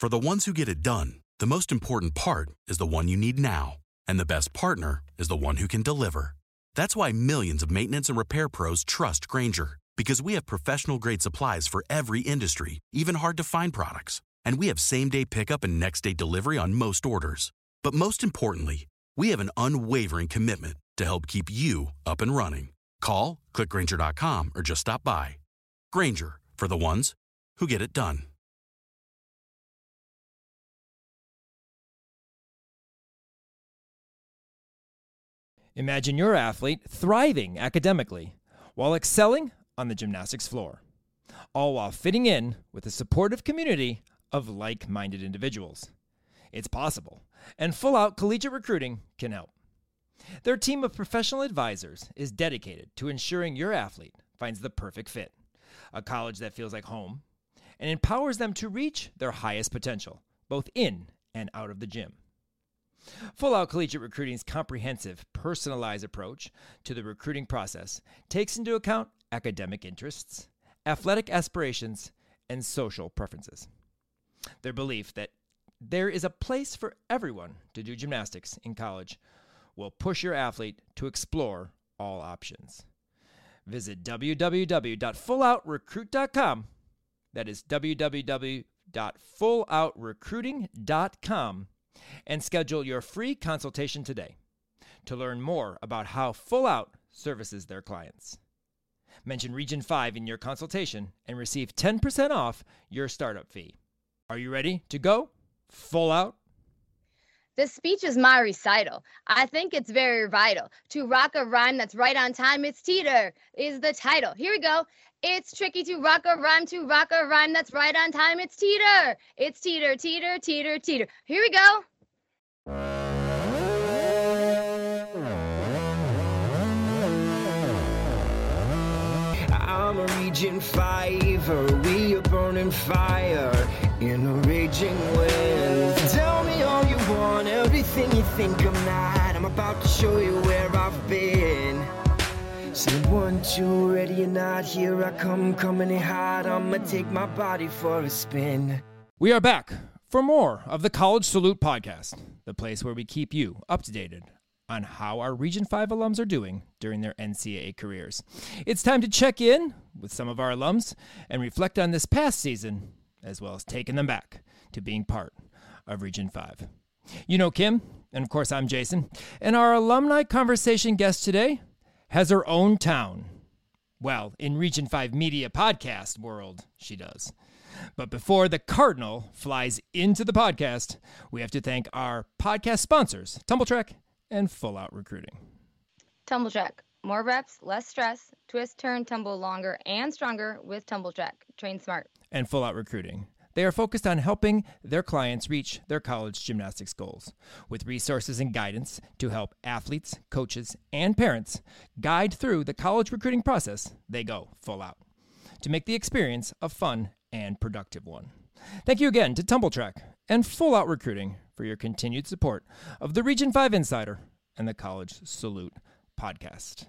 For the ones who get it done, the most important part is the one you need now. And the best partner is the one who can deliver. That's why millions of maintenance and repair pros trust Grainger, because we have professional grade supplies for every industry, even hard to find products. And we have same day pickup and next day delivery on most orders. But most importantly, we have an unwavering commitment to help keep you up and running. Call, clickgranger.com, or just stop by. Grainger, for the ones who get it done. Imagine your athlete thriving academically while excelling on the gymnastics floor, all while fitting in with a supportive community of like minded individuals. It's possible, and Full Out Collegiate Recruiting can help. Their team of professional advisors is dedicated to ensuring your athlete finds the perfect fit, a college that feels like home, and empowers them to reach their highest potential, both in and out of the gym. Full Out Collegiate Recruiting's comprehensive, personalized approach to the recruiting process takes into account academic interests, athletic aspirations, and social preferences. Their belief that there is a place for everyone to do gymnastics in college will push your athlete to explore all options. Visit www.fulloutrecruit.com. That is www.fulloutrecruiting.com and schedule your free consultation today to learn more about how Full Out services their clients. Mention Region 5 in your consultation and receive 10% off your startup fee. Are you ready to go full out? This speech is my recital. I think it's very vital to rock a rhyme that's right on time. It's teeter is the title. Here we go. It's tricky to rock a rhyme, to rock a rhyme that's right on time. It's teeter. It's teeter, teeter, teeter, teeter. Here we go. I'm a Region 5, we are burning fire in a raging wind. Tell me all you want, everything you think I'm not. I'm about to show you where I've been. Say one, two, ready or not, here I come, coming in hot. I'ma take my body for a spin. We are back for more of the College Salute podcast, the place where we keep you up to date on how our Region 5 alums are doing during their NCAA careers. It's time to check in with some of our alums and reflect on this past season, as well as taking them back to being part of Region 5. You know Kim, and of course I'm Jason, and our alumni conversation guest today has her own town. Well, in Region 5 media podcast world, she does. But before the Cardinal flies into the podcast, we have to thank our podcast sponsors, TumbleTrack and Full Out Recruiting. TumbleTrack. More reps, less stress. Twist, turn, tumble longer and stronger with TumbleTrack. Train smart. And Full Out Recruiting. They are focused on helping their clients reach their college gymnastics goals with resources and guidance to help athletes, coaches, and parents guide through the college recruiting process. They go full out to make the experience a fun and productive one. Thank you again to TumbleTrack and Full Out Recruiting for your continued support of the Region 5 Insider and the College Salute podcast.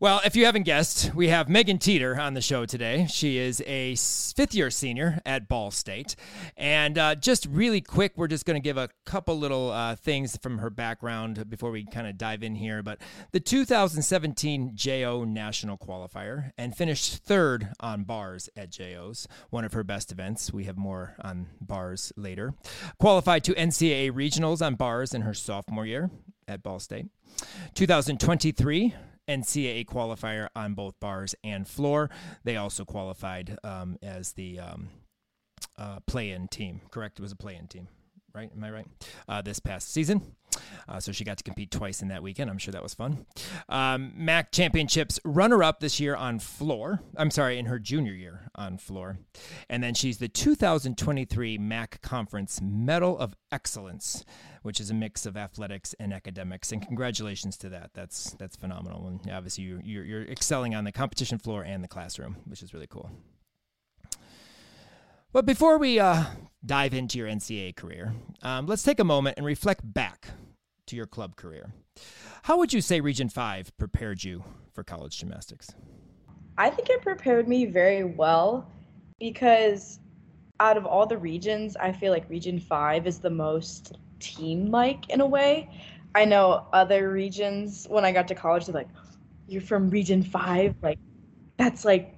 Well, if you haven't guessed, we have Megan Teeter on the show today. She is a fifth year senior at Ball State. And uh, just really quick, we're just going to give a couple little uh, things from her background before we kind of dive in here. But the 2017 JO National Qualifier and finished third on bars at JO's, one of her best events. We have more on bars later. Qualified to NCAA regionals on bars in her sophomore year at Ball State. 2023 NCAA qualifier on both bars and floor. They also qualified um, as the um, uh, play-in team. Correct? It was a play-in team, right? Am I right? Uh, this past season. Uh, so she got to compete twice in that weekend. I'm sure that was fun. Um, MAC Championships runner up this year on floor. I'm sorry, in her junior year on floor. And then she's the 2023 MAC Conference Medal of Excellence, which is a mix of athletics and academics. And congratulations to that. That's that's phenomenal. And obviously, you're, you're, you're excelling on the competition floor and the classroom, which is really cool. But before we uh, dive into your NCAA career, um, let's take a moment and reflect back to your club career. How would you say Region 5 prepared you for college gymnastics? I think it prepared me very well because out of all the regions, I feel like Region 5 is the most team like in a way. I know other regions, when I got to college, they're like, you're from Region 5? Like, that's like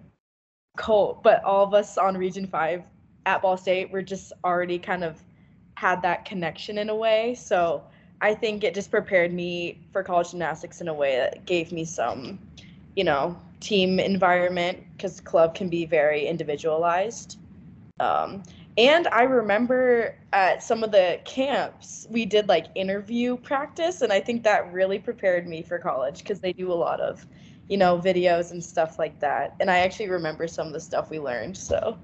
cult. But all of us on Region 5 at Ball State, we're just already kind of had that connection in a way. So I think it just prepared me for college gymnastics in a way that gave me some, you know, team environment because club can be very individualized. Um, and I remember at some of the camps, we did like interview practice. And I think that really prepared me for college because they do a lot of, you know, videos and stuff like that. And I actually remember some of the stuff we learned. So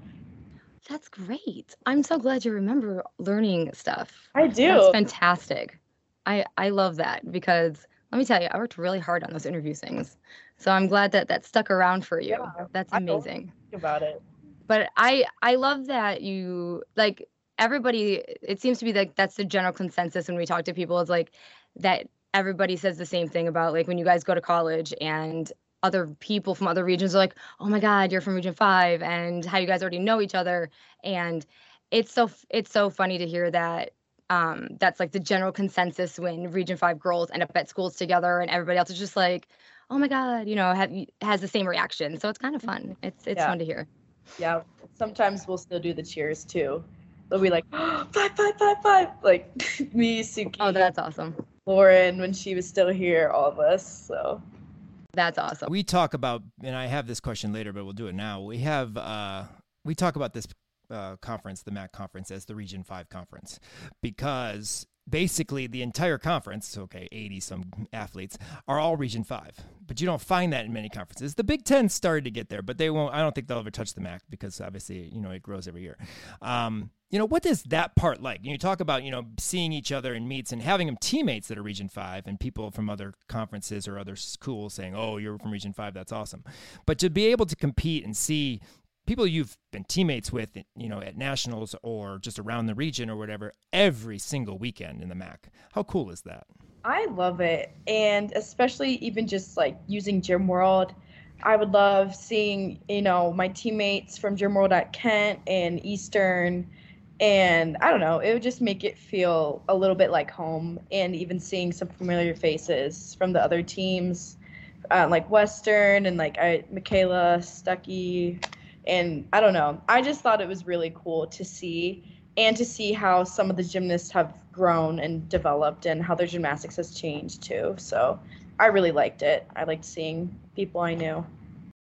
that's great. I'm so glad you remember learning stuff. I do. That's fantastic. I, I love that because let me tell you, I worked really hard on those interview things. So I'm glad that that stuck around for you. Yeah, That's amazing. about it but i i love that you like everybody it seems to be like that's the general consensus when we talk to people is like that everybody says the same thing about like when you guys go to college and other people from other regions are like oh my god you're from region 5 and how you guys already know each other and it's so it's so funny to hear that um that's like the general consensus when region 5 girls end up at schools together and everybody else is just like oh my god you know have, has the same reaction so it's kind of fun it's it's yeah. fun to hear yeah. Sometimes we'll still do the cheers too. They'll be like, oh, five, five, five, five. Like me, Suki. Oh, that's awesome. Lauren, when she was still here, all of us. So that's awesome. We talk about, and I have this question later, but we'll do it now. We have, uh, we talk about this uh, conference, the MAC conference, as the Region 5 conference because basically the entire conference, okay, 80 some athletes, are all Region 5. But you don't find that in many conferences. The Big Ten started to get there, but they won't, I don't think they'll ever touch the MAC because obviously, you know, it grows every year. Um, you know, what is that part like? You talk about, you know, seeing each other in meets and having them teammates that are Region 5 and people from other conferences or other schools saying, oh, you're from Region 5, that's awesome. But to be able to compete and see people you've been teammates with, you know, at nationals or just around the region or whatever, every single weekend in the MAC. How cool is that? I love it, and especially even just like using Gym World. I would love seeing, you know, my teammates from Gym World at Kent and Eastern. And I don't know, it would just make it feel a little bit like home. And even seeing some familiar faces from the other teams, uh, like Western and like I, Michaela Stuckey, and I don't know. I just thought it was really cool to see and to see how some of the gymnasts have grown and developed and how their gymnastics has changed too. So I really liked it. I liked seeing people I knew.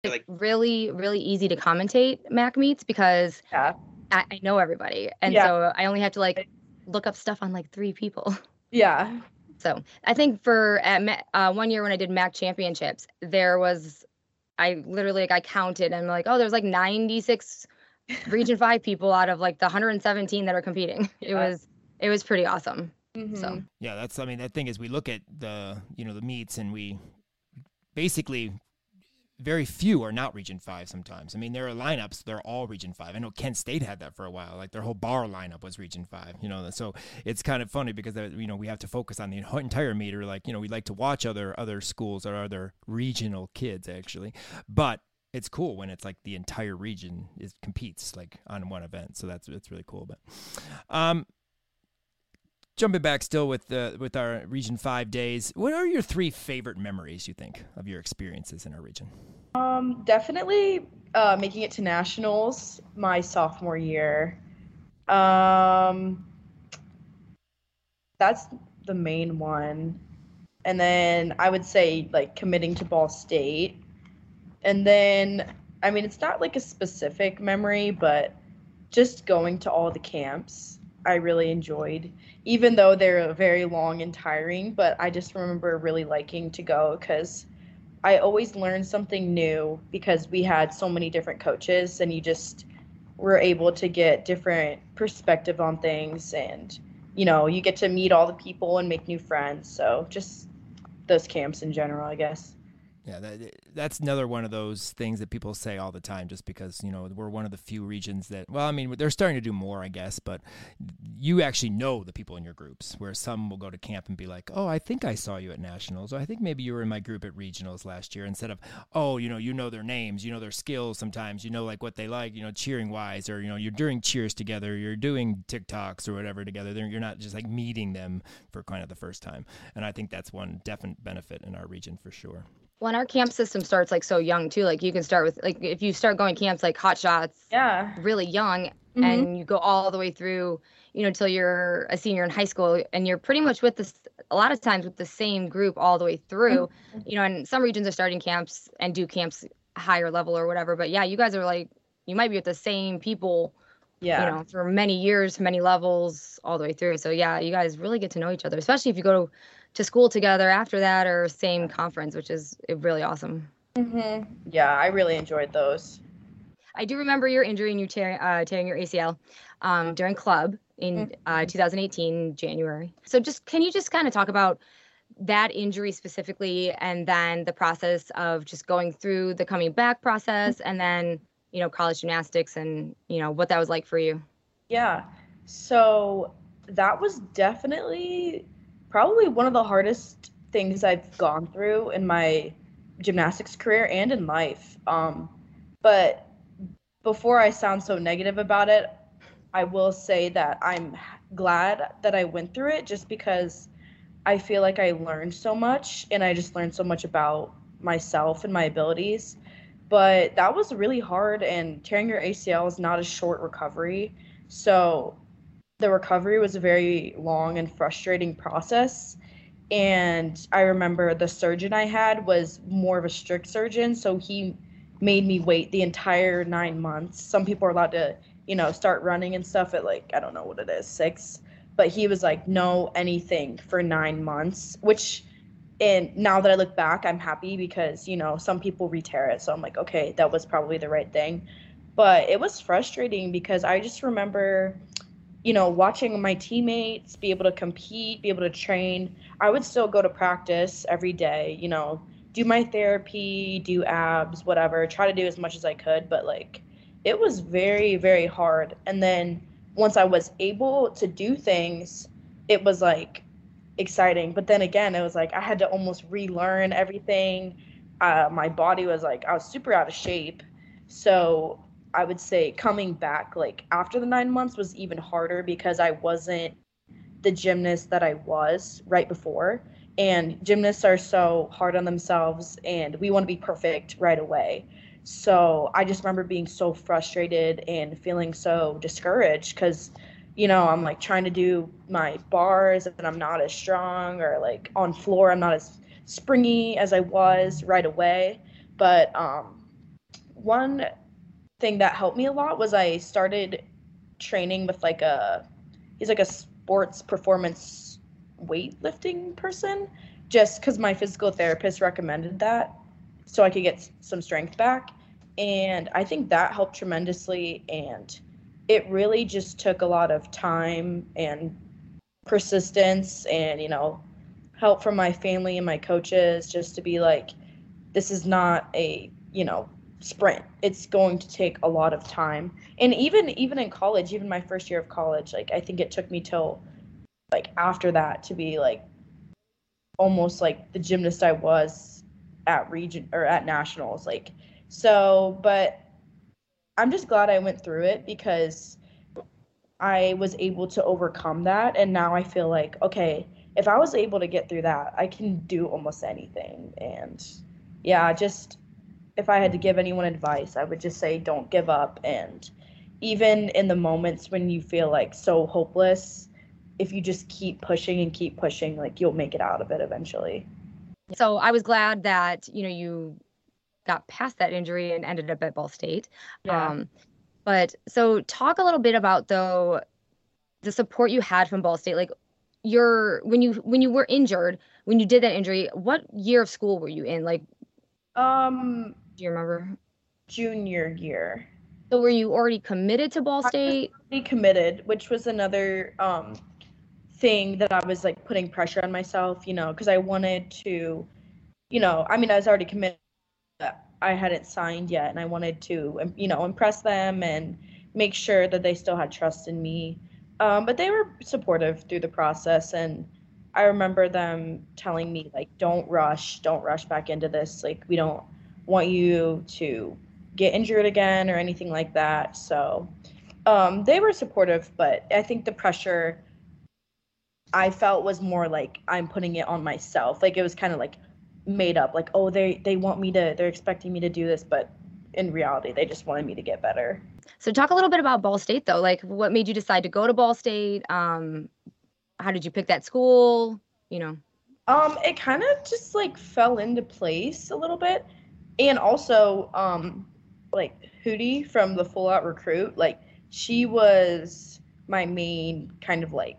It's really, really easy to commentate MAC meets because yeah. I, I know everybody. And yeah. so I only have to like look up stuff on like three people. Yeah. So I think for at uh, one year when I did MAC championships, there was I literally like I counted and I'm like, oh, there's like 96 region five people out of like the 117 that are competing. Yeah. It was it was pretty awesome. Mm-hmm. So yeah, that's I mean that thing is we look at the you know the meets and we basically very few are not Region Five. Sometimes, I mean, there are lineups; they're all Region Five. I know Kent State had that for a while; like their whole bar lineup was Region Five. You know, so it's kind of funny because you know we have to focus on the entire meter. Like you know, we like to watch other other schools or other regional kids actually, but it's cool when it's like the entire region is competes like on one event. So that's it's really cool. But um, jumping back still with the with our region five days what are your three favorite memories you think of your experiences in our region? Um definitely uh, making it to nationals my sophomore year. Um that's the main one. And then i would say like committing to ball state. And then i mean it's not like a specific memory but just going to all the camps i really enjoyed even though they're very long and tiring. But I just remember really liking to go because I always learned something new because we had so many different coaches and you just were able to get different perspective on things and you know you get to meet all the people and make new friends so just those camps in general i guess Yeah, that, that's another one of those things that people say all the time just because, you know, we're one of the few regions that, well, I mean, they're starting to do more, I guess, but you actually know the people in your groups, where some will go to camp and be like, oh, I think I saw you at nationals, or I think maybe you were in my group at regionals last year, instead of, oh, you know, you know their names, you know their skills sometimes, you know, like what they like, you know, cheering wise, or, you know, you're doing cheers together, you're doing TikToks or whatever together. You're not just like meeting them for kind of the first time. And I think that's one definite benefit in our region for sure when our camp system starts like so young too like you can start with like if you start going camps like hot shots yeah really young mm-hmm. and you go all the way through you know till you're a senior in high school and you're pretty much with this a lot of times with the same group all the way through mm-hmm. you know and some regions are starting camps and do camps higher level or whatever but yeah you guys are like you might be with the same people yeah you know for many years many levels all the way through so yeah you guys really get to know each other especially if you go to to school together after that or same conference, which is really awesome. Mm-hmm. Yeah, I really enjoyed those. I do remember your injury and you tearing, uh, tearing your ACL um, during club in uh, mm-hmm. 2018 January. So just can you just kind of talk about that injury specifically and then the process of just going through the coming back process and then you know college gymnastics and you know what that was like for you yeah so that was definitely probably one of the hardest things I've gone through in my gymnastics career and in life. Um, but before I sound so negative about it, I will say that I'm glad that I went through it just because I feel like I learned so much and I just learned so much about myself and my abilities. But that was really hard, and tearing your ACL is not a short recovery. So the recovery was a very long and frustrating process. And I remember the surgeon I had was more of a strict surgeon, so he made me wait the entire nine months. Some people are allowed to, you know, start running and stuff at like, I don't know what it is, six. But he was like, no, anything for nine months, which, and now that I look back, I'm happy because, you know, some people re-tear it. So I'm like, okay, that was probably the right thing. But it was frustrating because I just remember you know, watching my teammates be able to compete, be able to train, I would still go to practice every day, you know, do my therapy, do abs, whatever, try to do as much as I could, but like it was very very hard. And then once I was able to do things, it was like exciting. But then again, it was like I had to almost relearn everything. Uh, my body was like I was super out of shape. So I would say coming back like after the nine months was even harder because I wasn't the gymnast that I was right before. And gymnasts are so hard on themselves and we want to be perfect right away. So I just remember being so frustrated and feeling so discouraged because, you know, I'm like trying to do my bars and I'm not as strong or like on floor, I'm not as springy as I was right away. But um, one thing that helped me a lot was I started training with like a he's like a sports performance weightlifting person just because my physical therapist recommended that so I could get some strength back. And I think that helped tremendously. And it really just took a lot of time and persistence and, you know, help from my family and my coaches just to be like, this is not a, you know, sprint. It's going to take a lot of time. And even even in college even my first year of college like i think it took me till like after that to be like almost like the gymnast i was at region or at nationals like so but i'm just glad i went through it because i was able to overcome that. And now i feel like okay if i was able to get through that i can do almost anything. And yeah just if I had to give anyone advice, I would just say don't give up. And even in the moments when you feel like so hopeless, if you just keep pushing and keep pushing, like you'll make it out of it eventually. So I was glad that, you know, you got past that injury and ended up at Ball State. Yeah. Um, but so talk a little bit about though the support you had from Ball State. Like your when you when you were injured, when you did that injury, what year of school were you in? Like um do you remember? Junior year. So were you already committed to Ball State? I committed, which was another um, thing that I was like putting pressure on myself, you know, because I wanted to you know, I mean, I was already committed. I hadn't signed yet, and I wanted to, you know, impress them and make sure that they still had trust in me. Um, but they were supportive through the process, and I remember them telling me like, "Don't rush, don't rush back into this. Like, we don't want you to get injured again or anything like that." So um, they were supportive, but I think the pressure I felt was more like I'm putting it on myself. Like it was kind of like made up. Like, oh, they they want me to, they're expecting me to do this, but in reality, they just wanted me to get better. So talk a little bit about Ball State though. Like, what made you decide to go to Ball State? Um, how did you pick that school? You know. Um, it kind of just like fell into place a little bit, and also um, like Hootie from the Full Out Recruit, like she was my main kind of like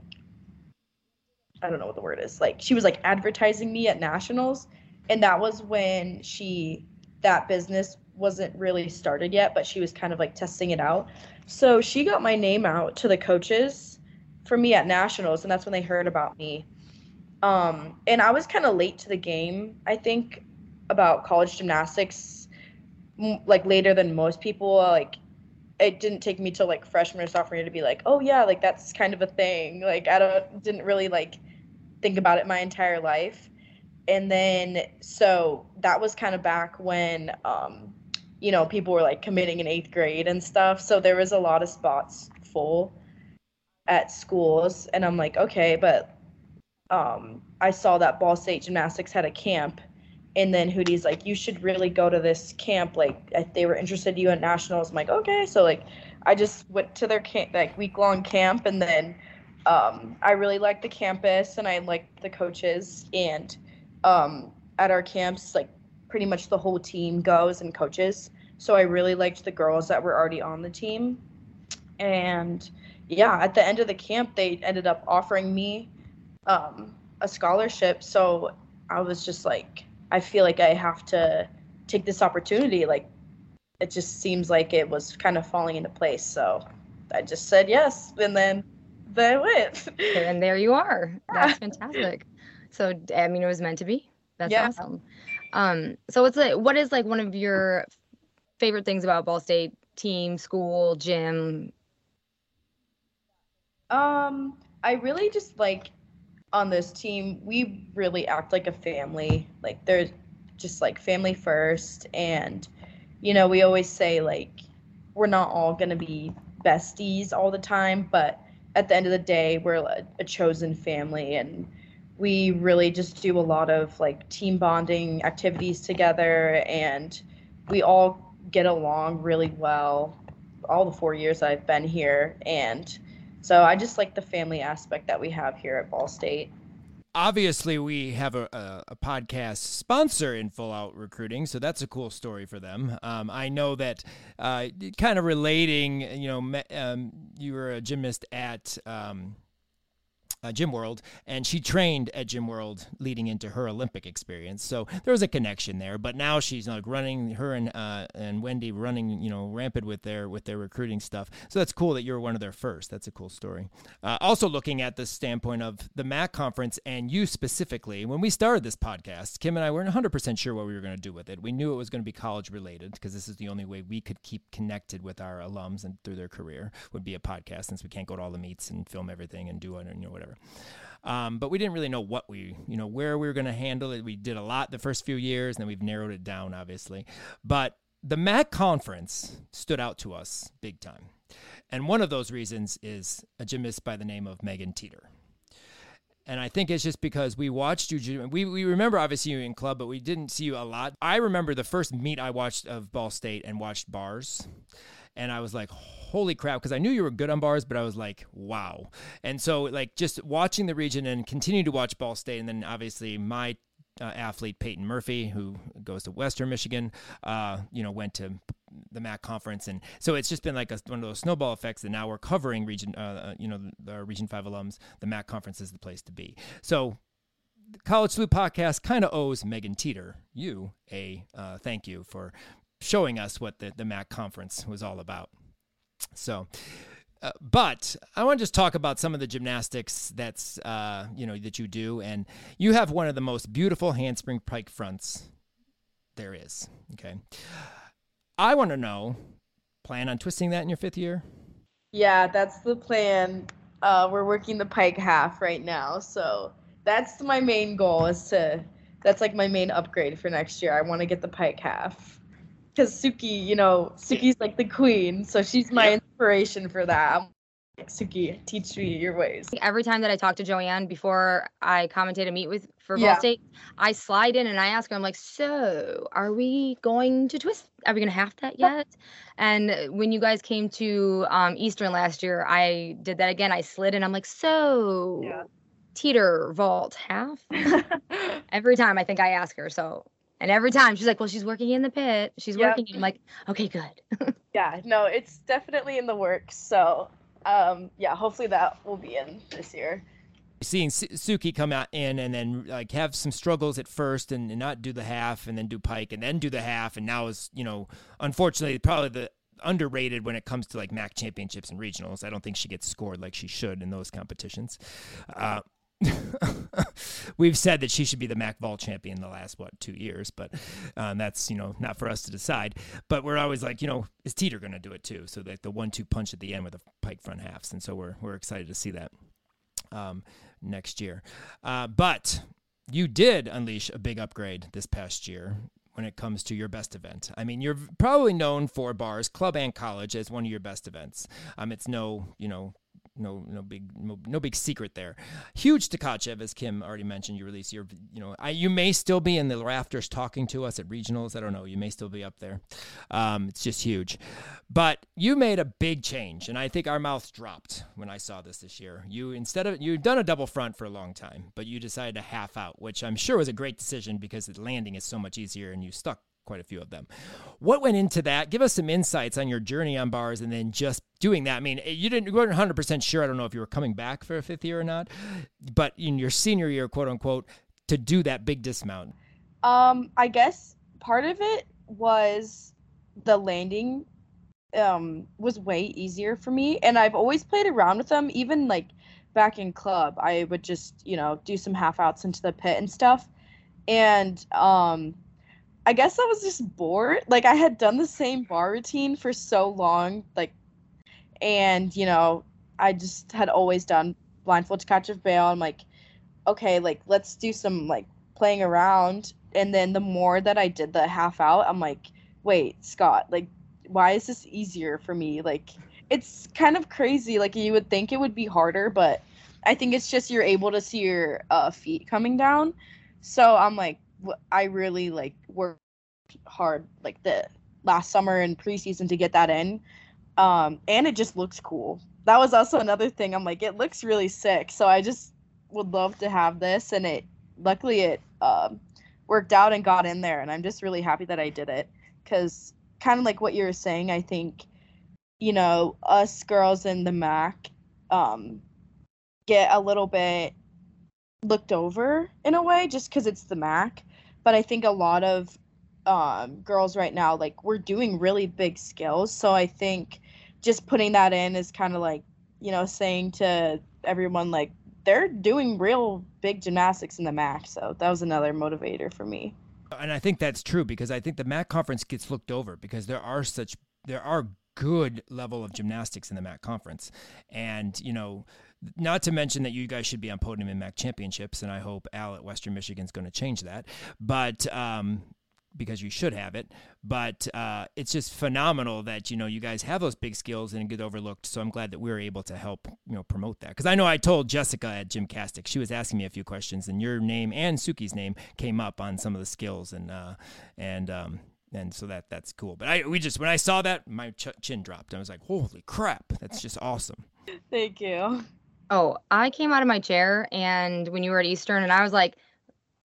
I don't know what the word is. Like she was like advertising me at nationals and that was when she that business wasn't really started yet, but she was kind of like testing it out. So she got my name out to the coaches for me at nationals and that's when they heard about me. Um and I was kind of late to the game, I think about college gymnastics like later than most people like it didn't take me till like freshman or sophomore year to be like, oh yeah, like that's kind of a thing. Like I don't didn't really like think about it my entire life. And then so that was kind of back when um, you know, people were like committing in eighth grade and stuff. So there was a lot of spots full at schools. And I'm like, okay, but um, I saw that Ball State Gymnastics had a camp and then Hootie's like, you should really go to this camp. Like, they were interested in you at nationals. I'm like, okay. So like, I just went to their camp, like week long camp, and then um, I really liked the campus and I liked the coaches. And um, at our camps, like pretty much the whole team goes and coaches. So I really liked the girls that were already on the team. And yeah, at the end of the camp, they ended up offering me um, a scholarship. So I was just like, I feel like I have to take this opportunity. Like, it just seems like it was kind of falling into place. So I just said yes, and then they went. and there you are. That's fantastic. So I mean, it was meant to be. That's yeah. awesome. Um, so what's like, what is like one of your favorite things about Ball State team, school, gym? Um, I really just like on this team, we really act like a family. Like they're just like family first. And, you know, we always say like we're not all going to be besties all the time, but at the end of the day, we're a, a chosen family. And we really just do a lot of like team bonding activities together. And we all get along really well all the four years I've been here. And, so I just like the family aspect that we have here at Ball State. Obviously, we have a, a, a podcast sponsor in Full Out Recruiting, so that's a cool story for them. Um, I know that uh, kind of relating, you know, um, you were a gymnast at. Um, uh, Gym World, and she trained at Gym World leading into her Olympic experience. So there was a connection there. But now she's like running her and uh, and Wendy running, you know, rampant with their with their recruiting stuff. So that's cool that you're one of their first. That's a cool story. Uh, also looking at the standpoint of the MAC conference and you specifically, when we started this podcast, Kim and I weren't 100% sure what we were going to do with it. We knew it was going to be college related because this is the only way we could keep connected with our alums and through their career would be a podcast since we can't go to all the meets and film everything and do it, and you know, whatever. Um, but we didn't really know what we, you know, where we were going to handle it. We did a lot the first few years, and then we've narrowed it down, obviously. But the MAC conference stood out to us big time. And one of those reasons is a gymnast by the name of Megan Teeter. And I think it's just because we watched you. We, we remember obviously you in club, but we didn't see you a lot. I remember the first meet I watched of Ball State and watched bars and I was like, holy crap, because I knew you were good on bars, but I was like, wow. And so, like, just watching the region and continue to watch Ball State, and then obviously my uh, athlete Peyton Murphy, who goes to Western Michigan, uh, you know, went to the MAC conference, and so it's just been like a, one of those snowball effects. And now we're covering region, uh, uh you know, the Region Five alums. The MAC conference is the place to be. So College Salute podcast kind of owes Megan Teeter you a uh, thank you for showing us what the, the MAC conference was all about. So, Uh, but I want to just talk about some of the gymnastics that's uh, you know that you do, and you have one of the most beautiful handspring pike fronts there is. Okay, I want to know, plan on twisting that in your fifth year? Yeah, that's the plan. Uh, we're working the pike half right now, so that's my main goal. Is to that's like my main upgrade for next year. I want to get the pike half because Suki, you know, Suki's like the queen, so she's my inspiration for that. I'm like, Suki, teach me your ways. Every time that I talk to Joanna before I commentate a meet with for Yeah. Ball State, I slide in and I ask her, I'm like, so are we going to twist? Are we going to have that yet? And when you guys came to um, Eastern last year, I did that again. I slid in. I'm like, so Yeah. teeter vault half. Every time I think I ask her. So, and every time she's like, well, she's working in the pit. She's Yep. working. I'm like, okay, good. yeah, no, it's definitely in the works. So, um, yeah, hopefully that will be in this year. seeing Su- Suki come out in and then like have some struggles at first and, and not do the half and then do pike and then do the half and now is you know unfortunately probably the underrated when it comes to like MAC championships and regionals. I don't think she gets scored like she should in those competitions. Uh, we've said that she should be the MAC vault champion the last what two years, but um, that's you know not for us to decide. But we're always like you know is Teeter going to do it too? So like the one-two punch at the end with the pike front halves, and so we're we're excited to see that um, next year. Uh, but you did unleash a big upgrade this past year when it comes to your best event. I mean, you're probably known for bars, club and college as one of your best events. Um, it's no, you know, no, no big, no, no big secret there. Huge Tkachev, as Kim already mentioned, you release your, you know, I, you may still be in the rafters talking to us at regionals. I don't know. You may still be up there. Um, it's just huge, but you made a big change, and I think our mouths dropped when I saw this this year. You instead of you've done a double front for a long time, but you decided to half out, which I'm sure was a great decision because the landing is so much easier, and you stuck quite a few of them. What went into that? Give us some insights on your journey on bars, and then just doing that. I mean, you didn't you weren't 100 percent sure. I don't know if you were coming back for a fifth year or not, but in your senior year, quote unquote, to do that big dismount. Um, I guess part of it was the landing um was way easier for me and I've always played around with them even like back in club I would just you know do some half outs into the pit and stuff and um I guess I was just bored like I had done the same bar routine for so long like and you know I just had always done blindfold to Tkachev bail I'm like okay like let's do some like playing around and then the more that I did the half out, I'm like, wait, Scott, like why is this easier for me? Like it's kind of crazy. Like you would think it would be harder, but I think it's just you're able to see your uh, feet coming down. So I'm like, I really like worked hard like the last summer and preseason to get that in, um, and it just looks cool. That was also another thing. I'm like, it looks really sick. So I just would love to have this, and it luckily it um, worked out and got in there, and I'm just really happy that I did it because kind of like what you were saying, I think you know us girls in the MAC um, get a little bit looked over in a way just because it's the MAC, but I think a lot of um, girls right now like we're doing really big skills, so I think just putting that in is kind of like you know saying to everyone like they're doing real big gymnastics in the MAC. So that was another motivator for me. And I think that's true because I think the MAC conference gets looked over because there are such there are good level of gymnastics in the MAC conference, and you know. Not to mention that you guys should be on podium in MAC championships, and I hope Al at Western Michigan's going to change that. But um, because you should have it. But uh, it's just phenomenal that you know you guys have those big skills and get overlooked. So I'm glad that we were able to help you know promote that because I know I told Jessica at Jim Gymcastic she was asking me a few questions and your name and Suki's name came up on some of the skills and uh, and um, and so that that's cool. But I we just when I saw that my ch- chin dropped. I was like, holy crap, that's just awesome. Thank you. Oh, I came out of my chair and when you were at Eastern and I was like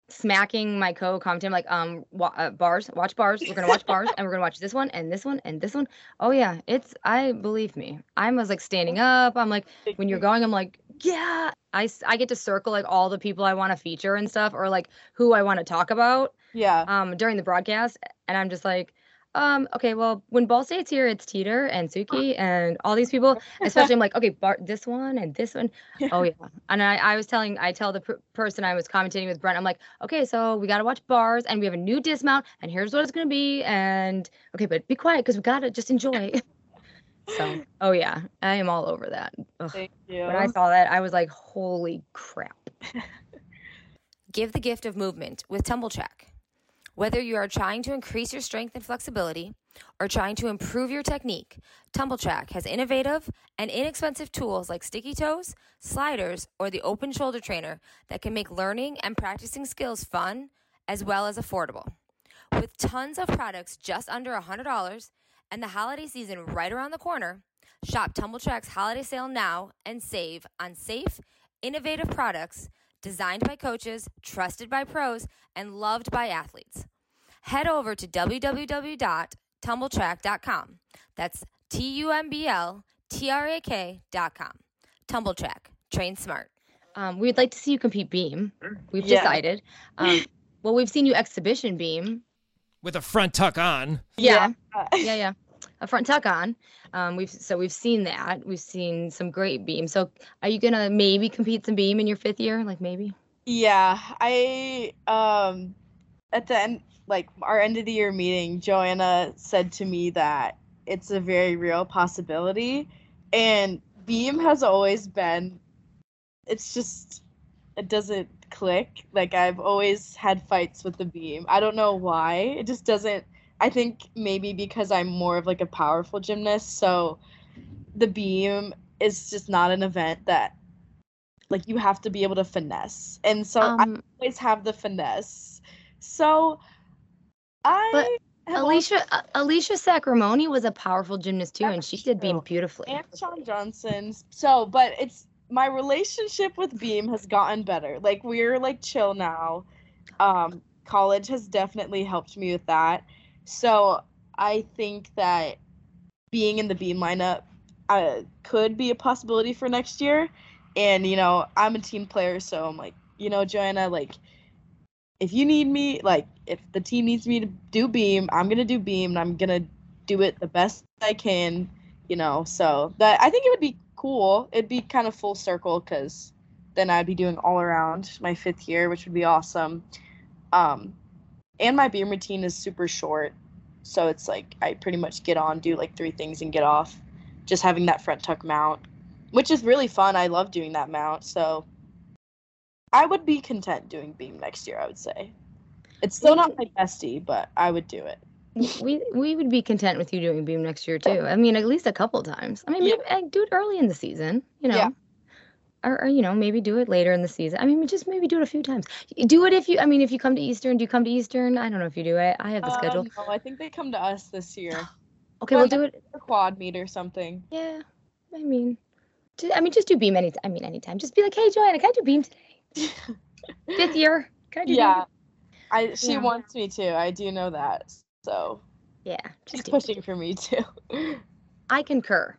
smacking my co-commentator like um wa- uh, bars watch bars we're gonna watch bars and we're gonna watch this one and this one and this one. Oh yeah it's i believe me i was like standing up i'm like when you're going i'm like yeah i i get to circle like all the people i want to feature and stuff or like who i want to talk about Yeah. um during the broadcast and i'm just like um, okay, well, when Ball State's here, it's Teeter and Suki and all these people. Especially, I'm like, okay, Bart, this one and this one. Oh yeah. And I, I was telling, I tell the per- person I was commentating with Brent, I'm like, okay, so we got to watch bars and we have a new dismount and here's what it's gonna be. And okay, but be quiet because we gotta just enjoy. so, oh yeah, I am all over that. Ugh. Thank you. When I saw that, I was like, holy crap. Give the gift of movement with Tumble Track. Whether you are trying to increase your strength and flexibility or trying to improve your technique, TumbleTrack has innovative and inexpensive tools like sticky toes, sliders, or the open shoulder trainer that can make learning and practicing skills fun as well as affordable. With tons of products just under $100 and the holiday season right around the corner, shop TumbleTrack's holiday sale now and save on safe, innovative products designed by coaches, trusted by pros, and loved by athletes. Head over to www.tumbletrack.com. That's T U M B L T R A K.com. Tumble Track. Train smart. Um, we'd like to see you compete beam. We've Yeah. decided. Um, well, we've seen you exhibition beam. With a front tuck on. Yeah. yeah, yeah. A front tuck on. Um, we've so we've seen that. We've seen some great beam. So are you gonna maybe compete some beam in your fifth year? Like maybe? Yeah, I um at the end like our end of the year meeting, Joanna said to me that it's a very real possibility and Beam has always been it's just it doesn't click. Like I've always had fights with the beam. I don't know why. It just doesn't I think maybe because I'm more of like a powerful gymnast, so the beam is just not an event that like you have to be able to finesse. And so I Um, always have the finesse. So I Alicia uh, Alicia Sacramone was a powerful gymnast too, and she did beam beautifully. and Shawn Johnson. So, but it's my relationship with Beam has gotten better. Like we're like chill now. Um, college has definitely helped me with that. So I think that being in the Beam lineup uh, could be a possibility for next year. And you know, I'm a team player, so I'm like, you know, Joanna, like, if you need me, like, if the team needs me to do Beam, I'm gonna do Beam, and I'm gonna do it the best I can you know. So that i think it would be cool. It'd be kind of full circle because then i'd be doing all around my fifth year which would be awesome. Um and my beam routine is super short so it's like i pretty much get on do like three things and get off just having that front tuck mount which is really fun i love doing that mount so i would be content doing beam next year i would say it's still not my bestie but i would do it we we would be content with you doing beam next year too. I mean, at least a couple times. I mean, Yeah. maybe I do it early in the season, you know. Yeah. Or, or you know, maybe do it later in the season. I mean, just maybe do it a few times. Do it if you. I mean, if you come to Eastern, do you come to Eastern? I don't know if you do it. I have the schedule. Um, no, i think they come to us this year Okay, we'll well, do it. a quad meet or something Yeah. I mean, ju- I mean, just do beam any. I mean, anytime. Just be like, hey, Joanna, can I do beam today? Fifth year. Can I do yeah beam? i she Yeah. wants me to i do know that so Yeah. she's Just do it. pushing for me too I concur.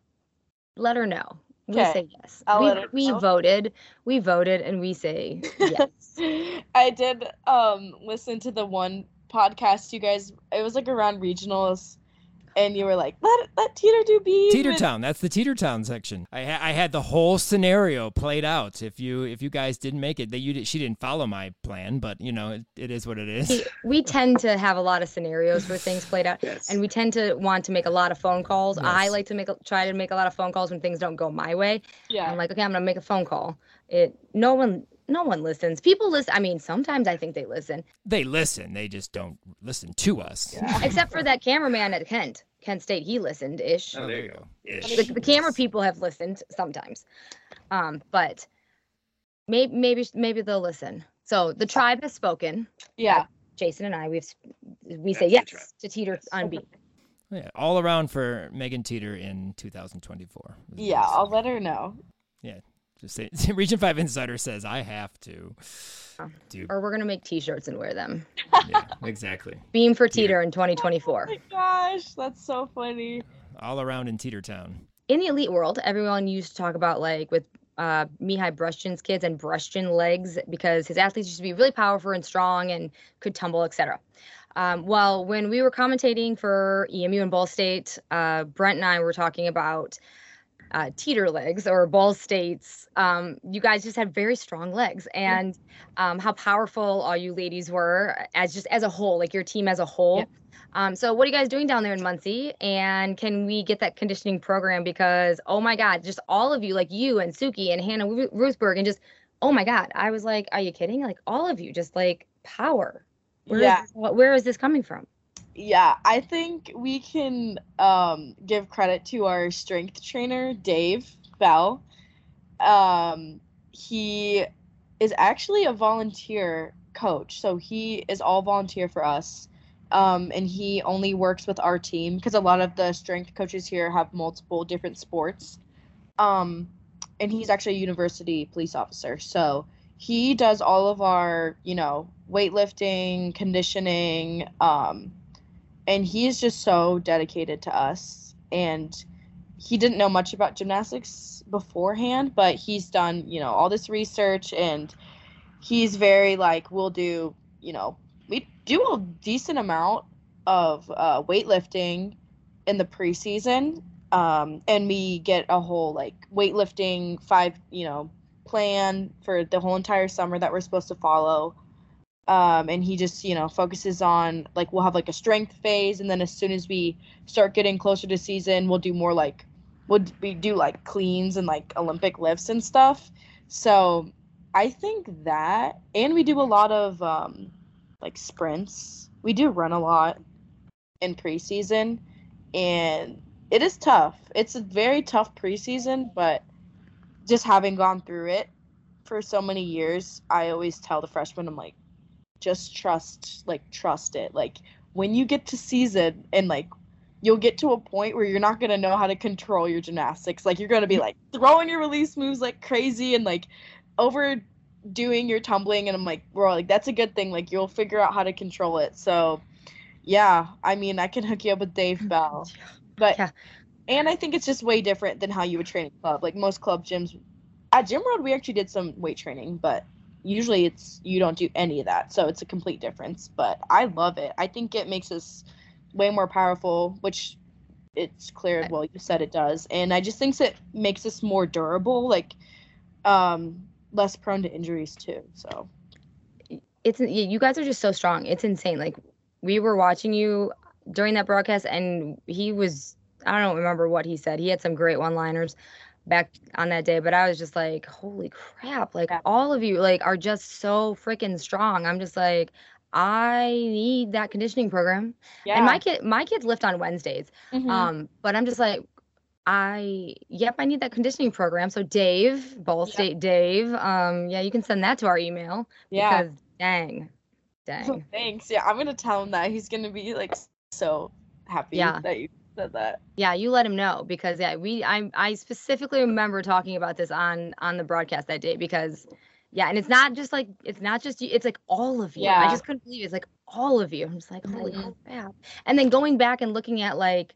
Let her know. We say yes. I'll we, we voted. We voted, and we say yes. i did um listen to the one podcast you guys it was like around regionals and you were like let let teeter do beam Teeter Town. That's the Teeter Town section. I, ha- I had the whole scenario played out. If you if you guys didn't make it, that you did, she didn't follow my plan, but you know it, it is what it is. we, we tend to have a lot of scenarios where things played out, and we tend to want to make a lot of phone calls. I like to make a, try to make a lot of phone calls when things don't go my way. yeah I'm like, okay, I'm gonna make a phone call. It no one no one listens. People listen. I mean, sometimes I think they listen, They listen. They just don't listen to us. except for that cameraman at Kent Kent State. He listened ish. Oh, there you go. the, the camera people have listened sometimes. Um but maybe maybe maybe they'll listen. So the tribe has spoken. Yeah. Jason and i we've s- we say yes to teeter on beat. Yeah, all around for Megan Teeter in 2024. yeah i'll let her know. Just say, Region Five Insider says I have to. Do or we're gonna make t-shirts and wear them yeah, exactly. beam for teeter in 2024 oh my gosh that's so funny All around in Teeter Town. in the elite world everyone used to talk about like with uh, Mihai Brestyan's kids and Brestyan legs because his athletes used to be really powerful and strong and could tumble, etc. Um, well, when we were commentating for EMU and Ball State, uh, Brent and I were talking about uh, teeter legs or Ball States. Um, you guys just had very strong legs, and um, how powerful all you ladies were as just as a whole, like your team as a whole. Um, so, what are you guys doing down there in Muncie? And can we get that conditioning program? Because oh my God, just all of you, like you and Suki and Hannah Ru- Ruthberg, and just oh my God, I was like, are you kidding? Like all of you, just like power. Where is Yeah. wh- where is this coming from? Yeah, I think we can um, give credit to our strength trainer, Dave Bell. Um, he is actually a volunteer coach, so he is all volunteer for us. Um, and he only works with our team because a lot of the strength coaches here have multiple different sports. Um, and he's actually a university police officer, so he does all of our, you know, weightlifting, conditioning, um, and he's just so dedicated to us. And he didn't know much about gymnastics beforehand but he's done you know all this research and he's very like we'll do you know we do a decent amount of uh, weightlifting in the preseason. Um, and we get a whole like weightlifting five you know plan for the whole entire summer that we're supposed to follow um, and he just you know focuses on like we'll have like a strength phase and then as soon as we start getting closer to season we'll do more like would we do like cleans and like olympic lifts and stuff. So i think that and we do a lot of um, like sprints. We do run a lot in preseason and it is tough. It's a very tough preseason but just having gone through it for so many years i always tell the freshmen i'm like just trust like trust it. Like when you get to season and like you'll get to a point where you're not going to know how to control your gymnastics. Like you're going to be like throwing your release moves like crazy and like overdoing your tumbling. And i'm like bro like that's a good thing. Like you'll figure out how to control it. So yeah i mean i can hook you up with dave bell. But Yeah. and i think it's just way different than how you would train at club. Like most club gyms at gym road we actually did some weight training but usually it's you don't do any of that so it's a complete difference but i love it i think it makes us way more powerful which it's clear well you said it does and i just think it makes us more durable like um less prone to injuries too so it's you guys are just so strong. It's insane. Like we were watching you during that broadcast, and he was I don't remember what he said. He had some great one-liners back on that day, but I was just like, holy crap! Like Yeah. all of you like are just so freaking strong. I'm just like. I need that conditioning program. yeah And my kid my kids lift on Wednesdays. Mhm. Um, but I'm just like, I yep, I need that conditioning program. So Dave, Ball Yeah. State Dave, um, yeah, you can send that to our email yeah because dang, dang. thanks yeah i'm gonna tell him that he's gonna be like so happy Yeah. that you said that Yeah, you let him know because yeah, we I I specifically remember talking about this on on the broadcast that day because yeah, and it's not just like it's not just you, it's like all of you. Yeah. I just couldn't believe it. it's like all of you. I'm just like, holy Mhm. crap. And then going back and looking at like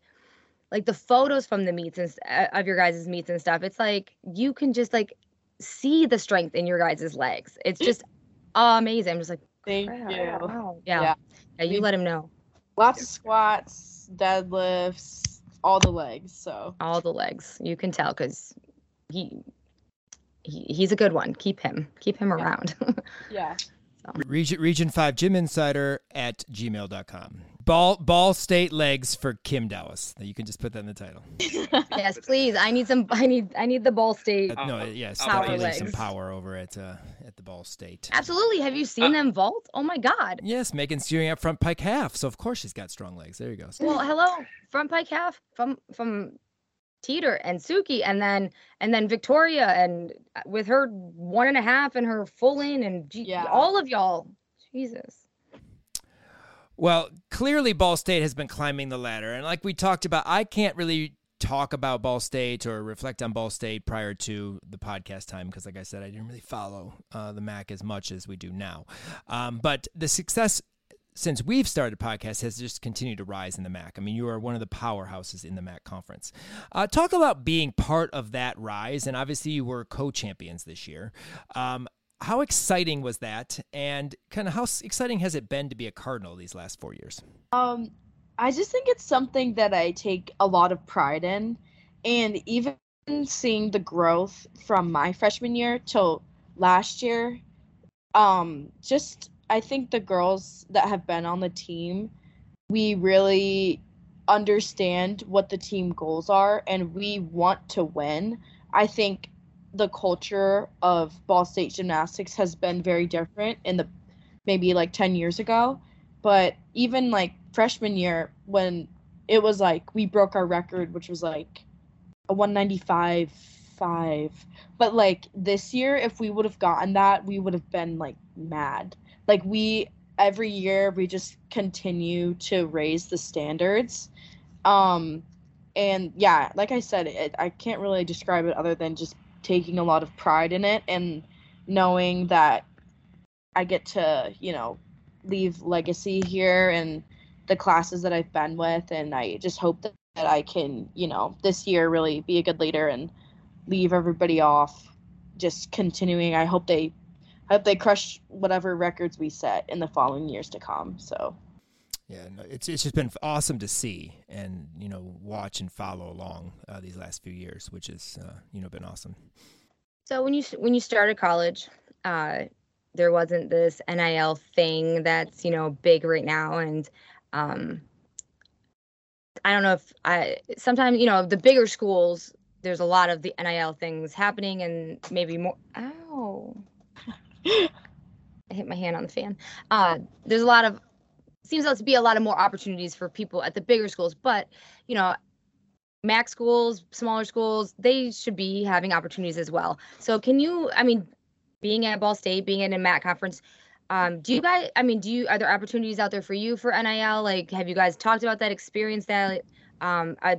like the photos from the meets and uh, of your guys' meets and stuff, it's like you can just like see the strength in your guys' legs. It's just amazing. I'm just like, thank crap, you wow. Yeah. Yeah. Yeah, you let him know. Lots of squats deadlifts all the legs so all the legs. You can tell because he, he he's a good one. Keep him. Keep him Yeah. around. yeah Region, Region 5 Gym Insider at gmail.com. Ball, ball State legs for Kim Dallas. You can just put that in the title. yes, please. I need some. I need. I need the Ball State. Uh, no, yes, Power definitely some power over at uh, at the Ball State. Absolutely. Have you seen them vault? Oh my God. Yes, Megan's doing up front pike half, so of course she's got strong legs. There you go. Well, hello, front pike half from from Teeter and Suki, and then and then Victoria, and uh, with her one and a half and her full in, and gee, Yeah. all of y'all. Jesus. Well, clearly Ball State has been climbing the ladder. And like we talked about, I can't really talk about Ball State or reflect on Ball State prior to the podcast time because, like I said, I didn't really follow uh, the MAC as much as we do now. Um, but the success since we've started podcast has just continued to rise in the MAC. I mean, you are one of the powerhouses in the MAC conference. Uh, talk about being part of that rise, and obviously you were co-champions this year. Um, how exciting was that, and kind of how exciting has it been to be a Cardinal these last four years? Um, I just think it's something that I take a lot of pride in, and even seeing the growth from my freshman year till last year, um, just I think the girls that have been on the team, we really understand what the team goals are and we want to win. I think the culture of Ball State gymnastics has been very different in the maybe like 10 years ago. But even like freshman year, when it was like we broke our record, which was like a 195 5. But like this year, if we would have gotten that, we would have been like mad. Like we every year we just continue to raise the standards um and yeah like i said it, i can't really describe it other than just taking a lot of pride in it and knowing that I get to, you know, leave legacy here and the classes that I've been with and I just hope that, that I can, you know, this year really be a good leader and leave everybody off just continuing. I hope they I hope they crush whatever records we set in the following years to come. So yeah, no, it's it's just been awesome to see and you know watch and follow along uh, these last few years, which has uh, you know been awesome. So when you when you started college, uh, there wasn't this NIL thing that's you know big right now, and um, I don't know if I sometimes you know the bigger schools there's a lot of the NIL things happening and maybe more. Ow. I hit my hand on the fan. Uh, there's a lot of seems to be a lot of more opportunities for people at the bigger schools, but you know, MAC schools, smaller schools, they should be having opportunities as well. So can you, I mean, being at Ball State, being in a MAC conference, um, do you guys, I mean, do you, are there opportunities out there for you for NIL? Like, have you guys talked about that, experience that? Um, I,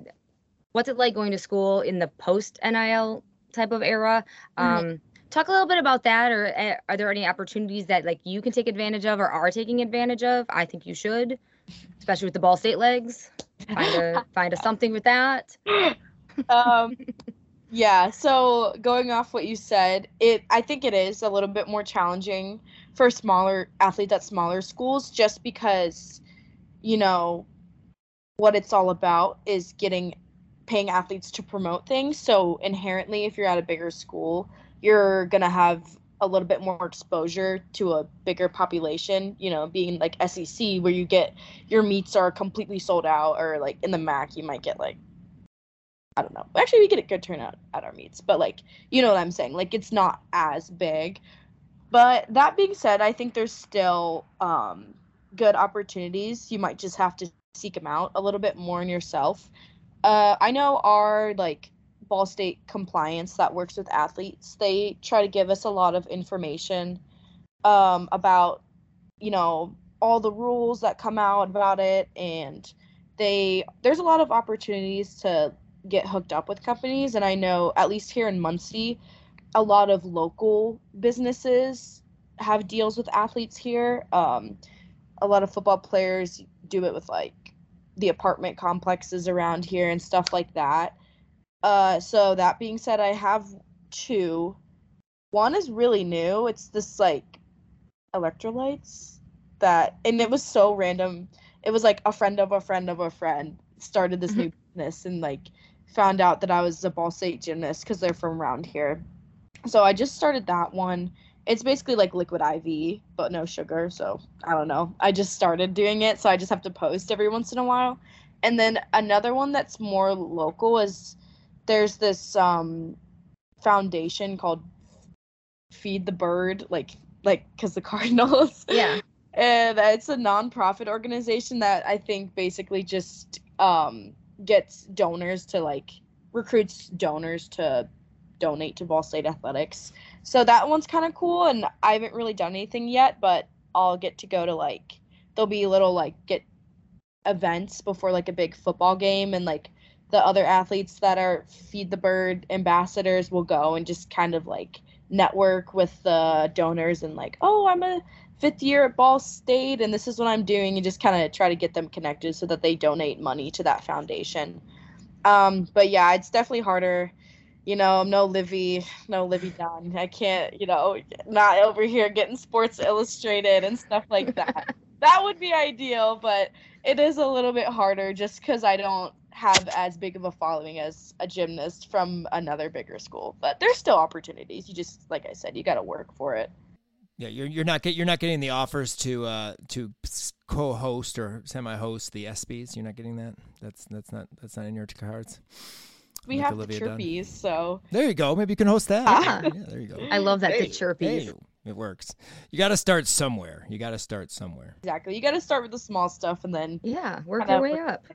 what's it like going to school in the post NIL type of era? Mm-hmm. Um, mm-hmm talk a little bit about that or uh, are there any opportunities that like you can take advantage of or are taking advantage of? I think you should especially with the ball state legs. Find a find a something with that. Um yeah so going off what you said it i think it is a little bit more challenging for smaller athletes at smaller schools just because you know what it's all about is getting paying athletes to promote things. So inherently if you're at a bigger school you're gonna have a little bit more exposure to a bigger population, you know, being like SEC where you get your meets are completely sold out or like in the MAC you might get like I don't know. Actually we get a good turnout at our meets, but like you know what I'm saying? Like it's not as big. But that being said, I think there's still um good opportunities. You might just have to seek them out a little bit more in yourself. Uh I know our like Ball State compliance that works with athletes. They try to give us a lot of information um, about, you know, all the rules that come out about it, and they there's a lot of opportunities to get hooked up with companies. And I know at least here in Muncie, a lot of local businesses have deals with athletes here. Um, a lot of football players do it with like the apartment complexes around here and stuff like that. Uh, so that being said, I have two. One is really new. It's this like electrolytes that, and it was so random. It was like a friend of a friend of a friend started this new mm-hmm. business and like found out that I was a Ball State gymnast because they're from around here. So I just started that one. It's basically like liquid IV, but no sugar. So I don't know. I just started doing it, so I just have to post every once in a while. And then another one that's more local is there's this um foundation called Feed the Bird, like like because the Cardinals. Yeah. and it's a nonprofit organization that I think basically just um gets donors to like recruits donors to donate to Ball State athletics. So that one's kind of cool, and I haven't really done anything yet, but I'll get to go to like there'll be little like get events before like a big football game and like the other athletes that are feed the bird ambassadors will go and just kind of like network with the donors and like oh i'm a fifth year at ball state and this is what i'm doing and just kind of try to get them connected so that they donate money to that foundation um, but yeah it's definitely harder you know, I'm no Livvy, no Livvy Dunne. I can't, you know, not over here getting Sports Illustrated and stuff like that. that would be ideal, but it is a little bit harder just because I don't have as big of a following as a gymnast from another bigger school. But there's still opportunities. You just, like I said, you got to work for it. Yeah, you're you're not get you're not getting the offers to uh to co-host or semi-host the ESPYS. You're not getting that. That's that's not that's not in your cards. We Like have Olivia the Dunne. chirpies, so There you go. Maybe you can host that. Ah. Yeah, there you go. I love that Hey, the chirpies. Hey, it works. You got to start somewhere. You got to start somewhere. exactly. You got to start with the small stuff and then Yeah, work your way work up.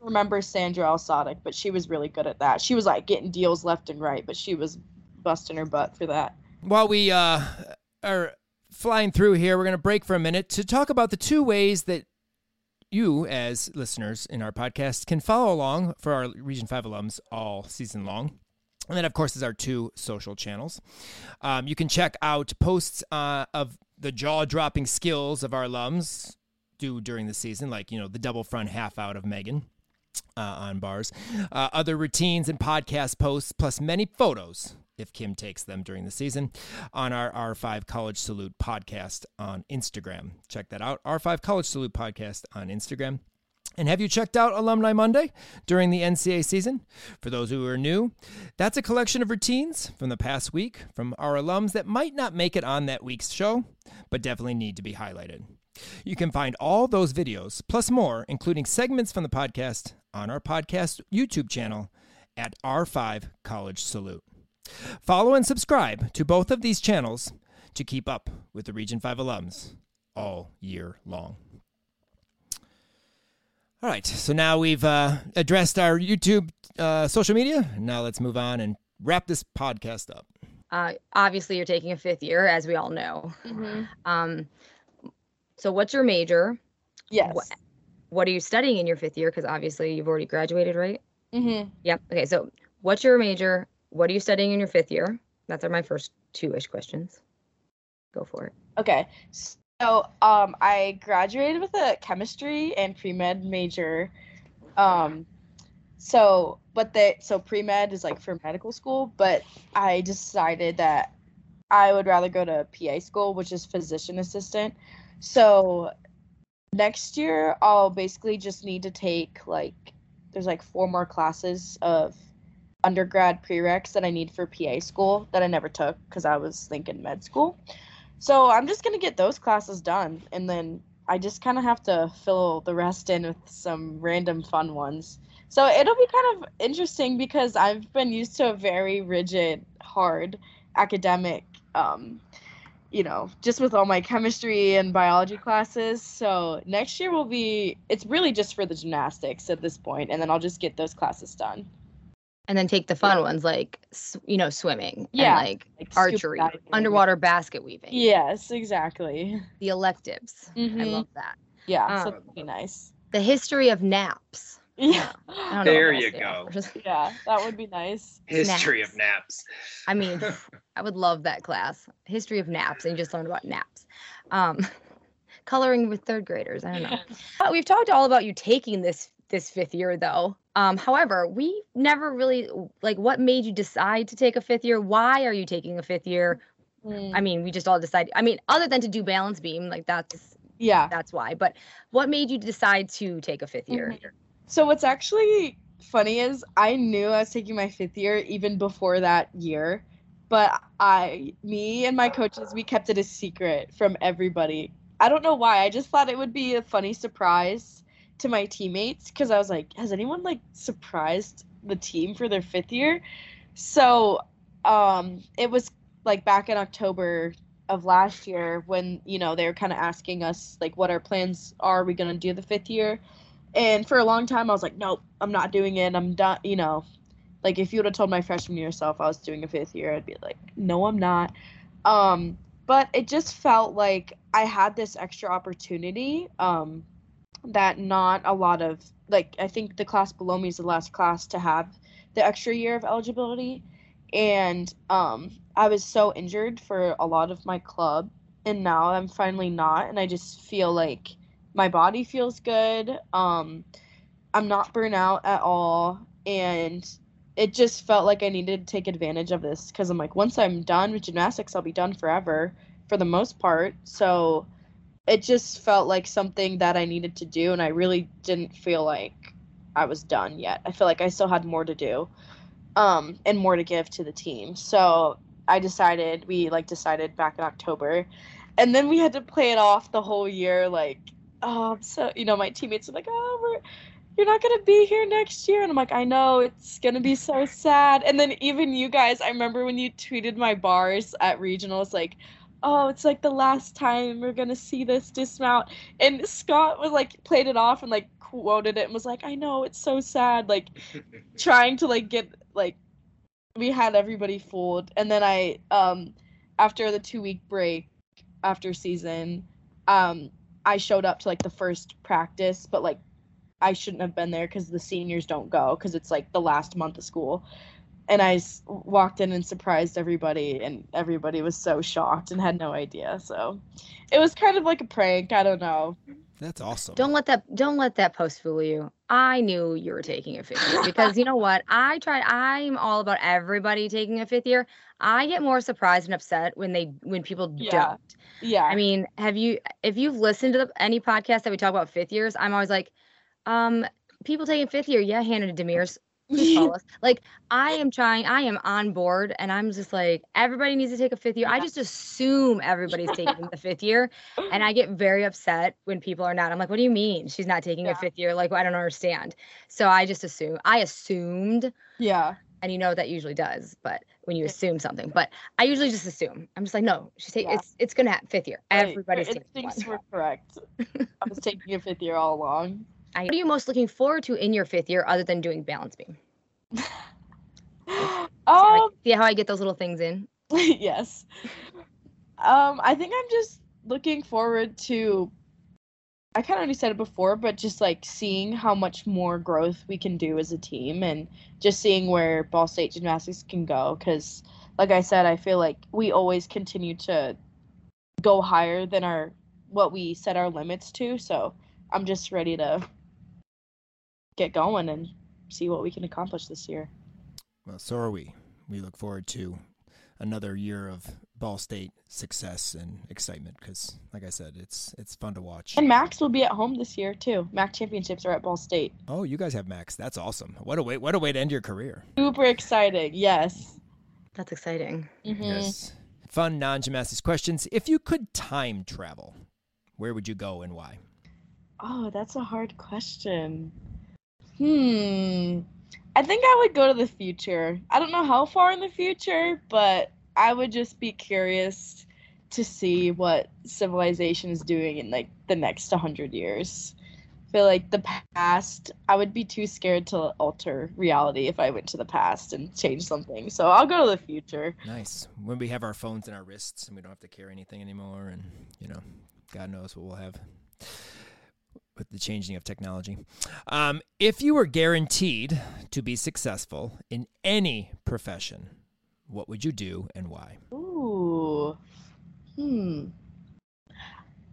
Remember Sandra Alsodic, but she was really good at that. She was like getting deals left and right, but she was busting her butt for that. While we uh, are flying through here, we're going to break for a minute to talk about the two ways that you, as listeners in our podcast, can follow along for our Region 5 alums all season long. And then, of course, is our two social channels. Um, you can check out posts uh, of the jaw dropping skills of our alums do during the season, like, you know, the double front half out of Megan uh, on bars, uh, other routines and podcast posts, plus many photos if Kim takes them during the season on our R5 College Salute podcast on Instagram. Check that out. R5 College Salute podcast on Instagram. And have you checked out Alumni Monday during the NCAA season? For those who are new, that's a collection of routines from the past week from our alums that might not make it on that week's show, but definitely need to be highlighted. You can find all those videos, plus more, including segments from the podcast, on our podcast YouTube channel at R5 College Salute. Follow and subscribe to both of these channels to keep up with the Region 5 alums all year long. All right, so now we've uh, addressed our YouTube uh, social media. Now let's move on and wrap this podcast up. Uh, obviously, you're taking a fifth year, as we all know. Um, so, what's your major? Yes. What, what are you studying in your fifth year? Because obviously, you've already graduated, right? Mm-hmm. Yep. Okay. So, what's your major? What are you studying in your fifth year? That's are my first two ish questions. Go for it. Okay. So, um, I graduated with a chemistry and pre med major. Um, so, but the so pre med is like for medical school, but I decided that I would rather go to PA school, which is physician assistant. So, next year I'll basically just need to take like there's like four more classes of undergrad prereqs that I need for PA school that I never took because I was thinking med school. So I'm just gonna get those classes done, and then I just kind of have to fill the rest in with some random fun ones. So it'll be kind of interesting because I've been used to a very rigid, hard academic, um, you know, just with all my chemistry and biology classes. So next year will be, it's really just for the gymnastics at this point, and then I'll just get those classes done. And then take the fun ones like, you know, swimming. Yeah, And like Like archery, underwater basket weaving. Yes, exactly. The electives. I Mhm. love that. Yeah, so Um, that'd be nice. The history of naps. Yeah. I don't There what you go. offer. Yeah, that would be nice. History Naps. of naps. I mean, I would love that class. History of naps, and you just learned about naps. Um, coloring with third graders. I don't know. We've talked all about you taking this this fifth year, though. Um, however, we never really like what made you decide to take a fifth year. Why are you taking a fifth year? Mm, I mean, we just all decided. I mean, other than to do balance beam, like that's yeah. that's why. But what made you decide to take a fifth year? So what's actually funny is I knew I was taking my fifth year even before that year, but I, me and my coaches, we kept it a secret from everybody. I don't know why. I just thought it would be a funny surprise to my teammates because I was like, has anyone like surprised the team for their fifth year? So, um, it was like back in October of last year when you know they were kind of asking us like what our plans are. Are we gonna do the fifth year? And for a long time, I was like, nope, I'm not doing it. I'm done. You know, like if you would have told my freshman year self I was doing a fifth year, I'd be like, no, I'm not. Um, but it just felt like I had this extra opportunity um, that not a lot of, like, I think the class below me is the last class to have the extra year of eligibility. And um, I was so injured for a lot of my club. And now I'm finally not. And I just feel like my body feels good. Um, I'm not burnt out at all, and it just felt like I needed to take advantage of this because I'm like, once I'm done with gymnastics, I'll be done forever for the most part. So it just felt like something that I needed to do, and I really didn't feel like I was done yet. I feel like I still had more to do, um, and more to give to the team. So I decided we like decided back in October, and then we had to play it off the whole year. Like, oh, so you know, my teammates are like, oh, we're you're not gonna be here next year, and I'm like, I know it's gonna be so sad. And then even you guys, I remember when you tweeted my bars at regionals, like oh, it's like the last time we're gonna see this dismount. And Scott was like played it off and like quoted it and was like, I know, it's so sad. Like trying to like get like we had everybody fooled. And then I um after the two week break after season, um, I showed up to like the first practice, but like I shouldn't have been there because the seniors don't go because it's like the last month of school and I s- walked in and surprised everybody, and everybody was so shocked and had no idea. So it was kind of like a prank. I don't know. That's awesome. Don't let that don't let that post fool you. I knew you were taking a fifth year because you know what? I tried I'm all about everybody taking a fifth year. I get more surprised and upset when they when people Yeah. don't. Yeah. I mean, have you if you've listened to the, any podcast that we talk about fifth years, I'm always like, um, people taking fifth year, yeah, Hannah Demirs. Like I am trying, I am on board, and I'm just like, everybody needs to take a fifth year. I just assume everybody's taking the fifth year, and I get very upset when people are not. I'm like, what do you mean she's not taking Yeah. a fifth year? Like I don't understand. So I just assume. I assumed, yeah. and you know that usually does, but when you assume something, but I usually just assume. I'm just like, no, she's taking. Yeah. It's it's gonna happen fifth year. Right, Everybody's Your taking instincts were correct. I was taking a fifth year all along. I, what are you most looking forward to in your fifth year other than doing balance beam? See how I- Um. see how I get those little things in? yes. Um. I think I'm just looking forward to. I kind of already said it before, but just like seeing how much more growth we can do as a team and just seeing where Ball State Gymnastics can go. Because, like I said, I feel like we always continue to go higher than our what we set our limits to. So I'm just ready to get going and see what we can accomplish this year. Well, so are we. We look forward to another year of Ball State success and excitement because, like I said, it's it's fun to watch. And MACs will be at home this year too. MAC championships are at Ball State. Oh, you guys have MACs. That's awesome. What a way! What a way to end your career. Super exciting. Yes. That's exciting. Mhm. Yes. Fun non-gymnastics questions. If you could time travel, where would you go and why? Oh, that's a hard question. Hmm. I think I would go to the future. I don't know how far in the future, but I would just be curious to see what civilization is doing in like the next 100 years. I feel like the past, I would be too scared to alter reality if I went to the past and change something. So I'll go to the future. Nice. When we have our phones in our wrists and we don't have to carry anything anymore, and you know, God knows what we'll have with the changing of technology. Um, if you were guaranteed to be successful in any profession, what would you do and why? Ooh. Hmm.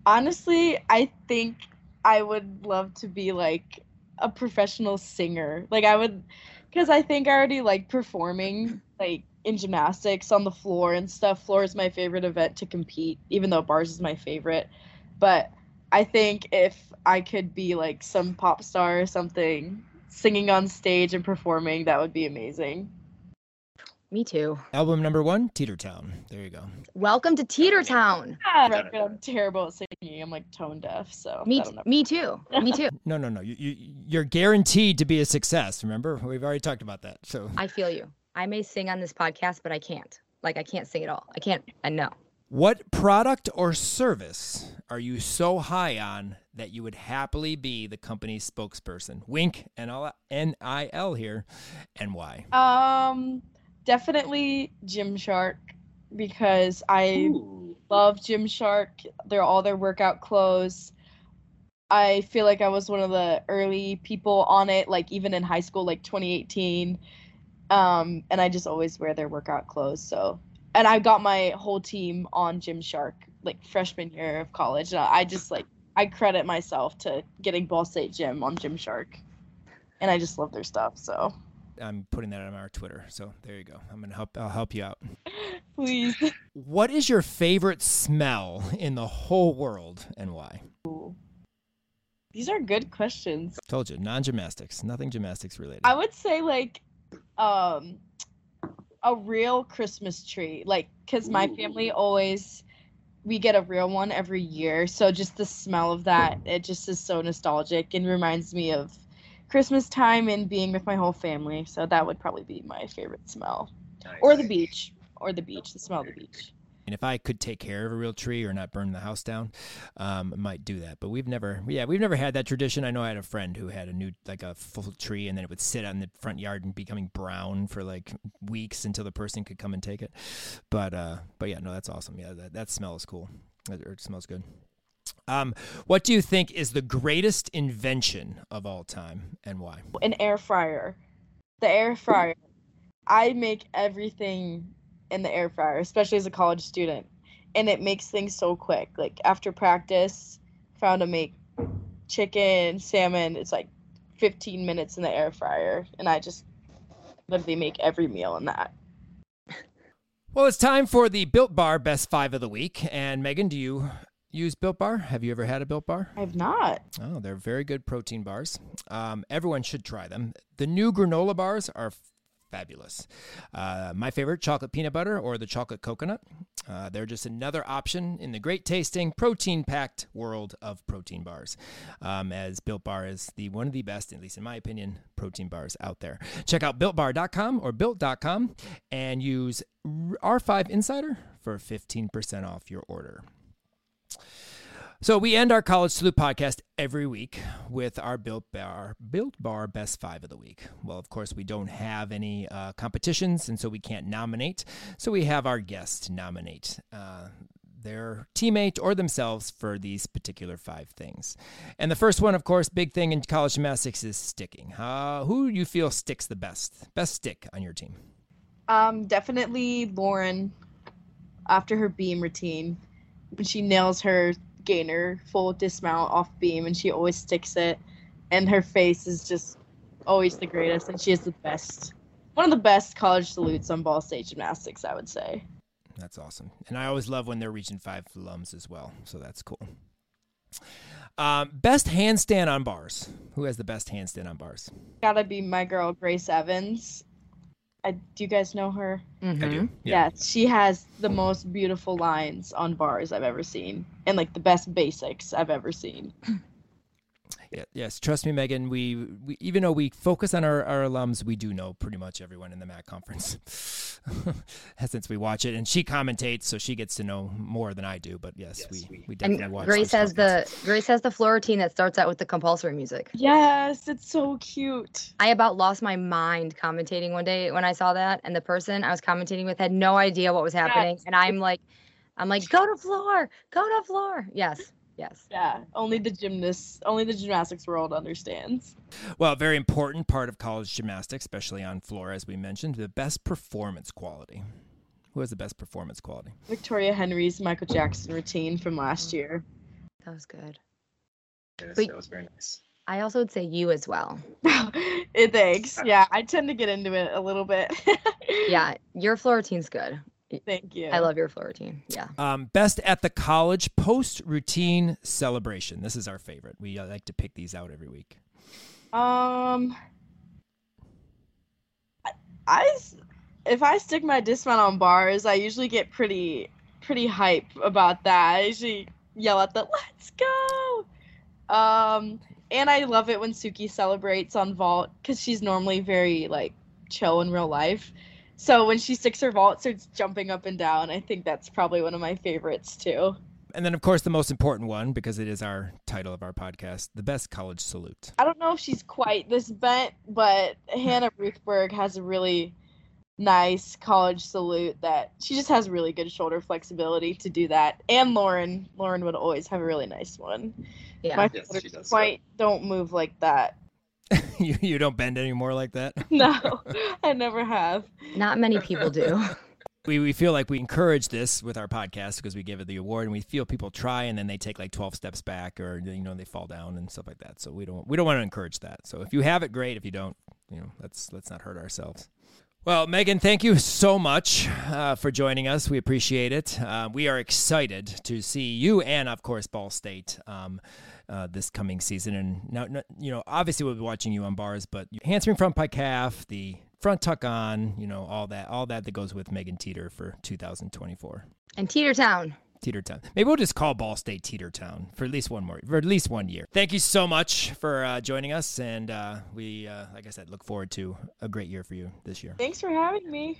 Honestly, I think I would love to be like a professional singer. Like I would because I think I already like performing like in gymnastics on the floor and stuff. Floor is my favorite event to compete, even though bars is my favorite. But I think if I could be like some pop star or something, singing on stage and performing, that would be amazing. Me too. Album number one, Teeter Town. There you go. Welcome to Teeter Town. Yeah. I'm terrible at singing. I'm like tone deaf, so Me, I t- me too. Me too. No, no, no. You, you, you're guaranteed to be a success. Remember, we've already talked about that. So, I feel you. I may sing on this podcast, but I can't. Like I can't sing at all. I can't. I know. What product or service are you so high on that you would happily be the company's spokesperson? Wink and N-I-L here, and why? Um, definitely Gymshark because I love Gymshark. They're all their workout clothes. I feel like I was one of the early people on it, like even in high school, like 2018. Um, and I just always wear their workout clothes. So, and I got my whole team on Gymshark like freshman year of college. And I just like I credit myself to getting Ball State Gym on Gymshark, and I just love their stuff. So. I'm putting that on our Twitter. So there you go. I'm gonna help. I'll help you out. Please. What is your favorite smell in the whole world and why? These are good questions. Told you, non-gymnastics, nothing gymnastics related. I would say like um a real Christmas tree. Like cuz my family always we get a real one every year. So just the smell of that, it just is so nostalgic and reminds me of Christmas time and being with my whole family. So that would probably be my favorite smell. Or the beach. Or the beach, the smell of the beach. And if I could take care of a real tree or not burn the house down, um, I might do that. But we've never, yeah, we've never had that tradition. I know I had a friend who had a new, like a full tree, and then it would sit on the front yard and becoming brown for like weeks until the person could come and take it. But, uh, but yeah, no, that's awesome. Yeah, that, that smell is cool. It, it smells good. Um, what do you think is the greatest invention of all time, and why? An air fryer. The air fryer. I make everything in the air fryer, especially as a college student. And it makes things so quick. Like after practice, found to make chicken, salmon. It's like 15 minutes in the air fryer. And I just literally make every meal in that. Well, it's time for the Built Bar Best Five of the Week. And Megan, do you use Built Bar? Have you ever had a Built Bar? I've not. Oh, they're very good protein bars. Um, everyone should try them. The new granola bars are fabulous. Uh, my favorite, chocolate peanut butter or the chocolate coconut. Uh, they're just another option in the great tasting, protein packed world of protein bars. Um, as Built Bar is the one of the best, at least in my opinion, protein bars out there. Check out builtbar.com or built.com and use R5 Insider for 15% off your order. So we end our College Salute podcast every week with our Built Bar Built Bar Best Five of the Week. Well, of course, we don't have any uh, competitions, and so we can't nominate. So we have our guests nominate. Uh, their teammate or themselves for these particular five things. And the first one, of course, big thing in college gymnastics is sticking. Uh, who do you feel sticks the best? Best stick on your team? Um, definitely Lauren. After her beam routine, when she nails her gainer full dismount off beam and she always sticks it. And her face is just always the greatest and she is the best one of the best college salutes on ball state gymnastics i would say. That's awesome. And i always love when they're region 5 alums as well so that's cool. Um, best handstand on bars. Who has the best handstand on bars? Gotta be my girl grace evans I, do you guys know her? Mm-hmm. I do. Yeah. yeah, she has the most beautiful lines on bars I've ever seen, and like the best basics I've ever seen. Yeah, yes, trust me, Megan. We, we even though we focus on our, our alums, we do know pretty much everyone in the MAC conference since we watch it, and she commentates, so she gets to know more than I do. But yes, yes we, we definitely and watch. Grace has the Grace has the floor routine that starts out with the compulsory music. Yes, it's so cute. I about lost my mind commentating one day when I saw that, and the person I was commentating with had no idea what was happening, yes. and I'm like, I'm like, go to floor, go to floor. Yes. Yes. Yeah. Only the gymnasts, only the gymnastics world understands. Well, very important part of college gymnastics, especially on floor, as we mentioned, the best performance quality. Who has the best performance quality? Victoria Henry's Michael Jackson routine from last year. That was good. Yes, but that was very nice. I also would say you as well. it thanks. Yeah, I tend to get into it a little bit. yeah, your floor routine's good. Thank you. I love your floor routine. Yeah. Um, best at the college post routine celebration. This is our favorite. We uh, like to pick these out every week. Um, I, I if I stick my dismount on bars, I usually get pretty pretty hype about that. I usually yell at the "Let's go!" Um, and I love it when Suki celebrates on vault because she's normally very like chill in real life. So when she sticks her vault, starts jumping up and down. I think that's probably one of my favorites too. And then, of course, the most important one, because it is our title of our podcast, the best college salute. I don't know if she's quite this bent, but Hannah Ruthberg has a really nice college salute that she just has really good shoulder flexibility to do that. And Lauren, Lauren would always have a really nice one. Yeah, my yes, shoulders quite don't move like that. you you don't bend anymore like that? No, I never have. Not many people do. We, we feel like we encourage this with our podcast because we give it the award and we feel people try and then they take like 12 steps back or you know they fall down and stuff like that so we don't we don't want to encourage that so if you have it great if you don't you know, let's let's not hurt ourselves. Well, Megan, thank you so much uh, for joining us. We appreciate it. Uh, we are excited to see you and, of course, Ball State um, uh, this coming season. And now, you know, obviously we'll be watching you on bars, but handspring front pike half, the front tuck on, you know, all that, all that that goes with Megan Teeter for 2024. And Teeter Town. Teeter Town. Maybe we'll just call Ball State Teeter Town for at least one more, for at least one year. Thank you so much for uh, joining us, and uh, we, uh, like I said, look forward to a great year for you this year. Thanks for having me.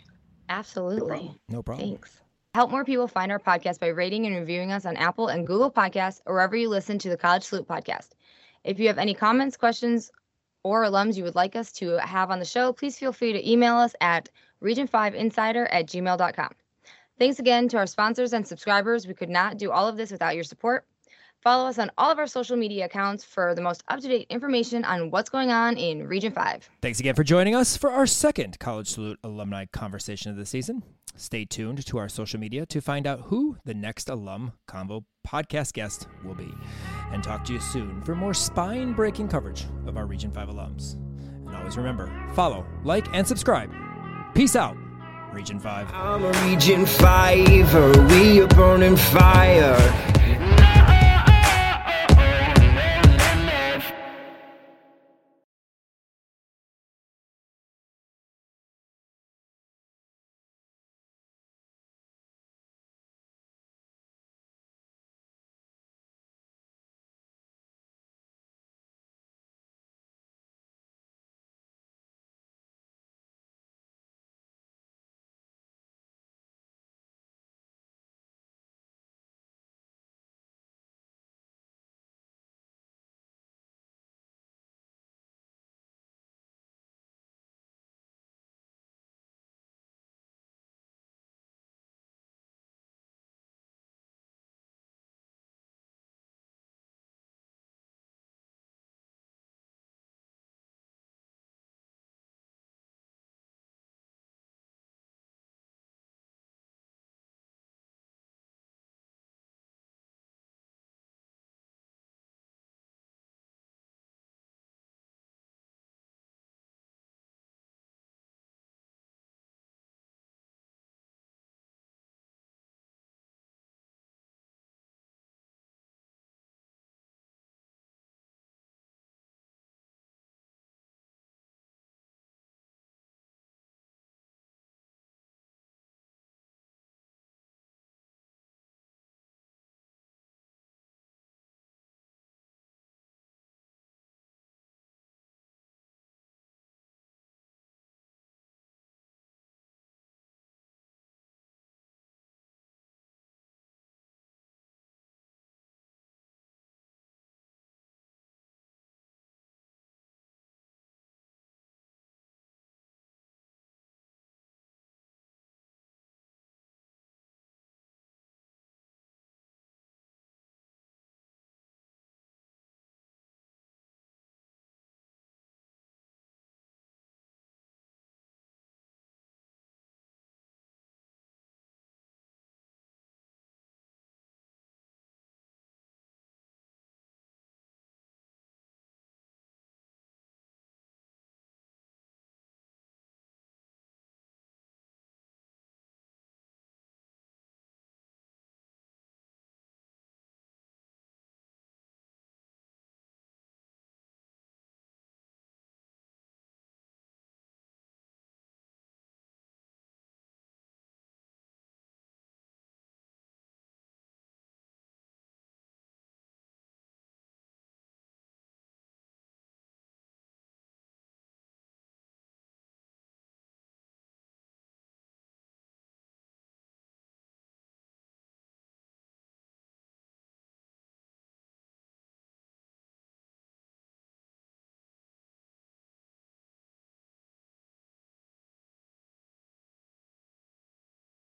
Absolutely. No problem. Thanks. Help more people find our podcast by rating and reviewing us on Apple and Google Podcasts or wherever you listen to the College Salute podcast. If you have any comments, questions, or alums you would like us to have on the show, please feel free to email us at region5insider at gmail.com. Thanks again to our sponsors and subscribers. We could not do all of this without your support. Follow us on all of our social media accounts for the most up to date information on what's going on in Region 5. Thanks again for joining us for our second College Salute alumni conversation of the season. Stay tuned to our social media to find out who the next alum convo podcast guest will be. And talk to you soon for more spine breaking coverage of our Region 5 alums. And always remember follow, like, and subscribe. Peace out. Region 5. I'm a Region 5, we are burning fire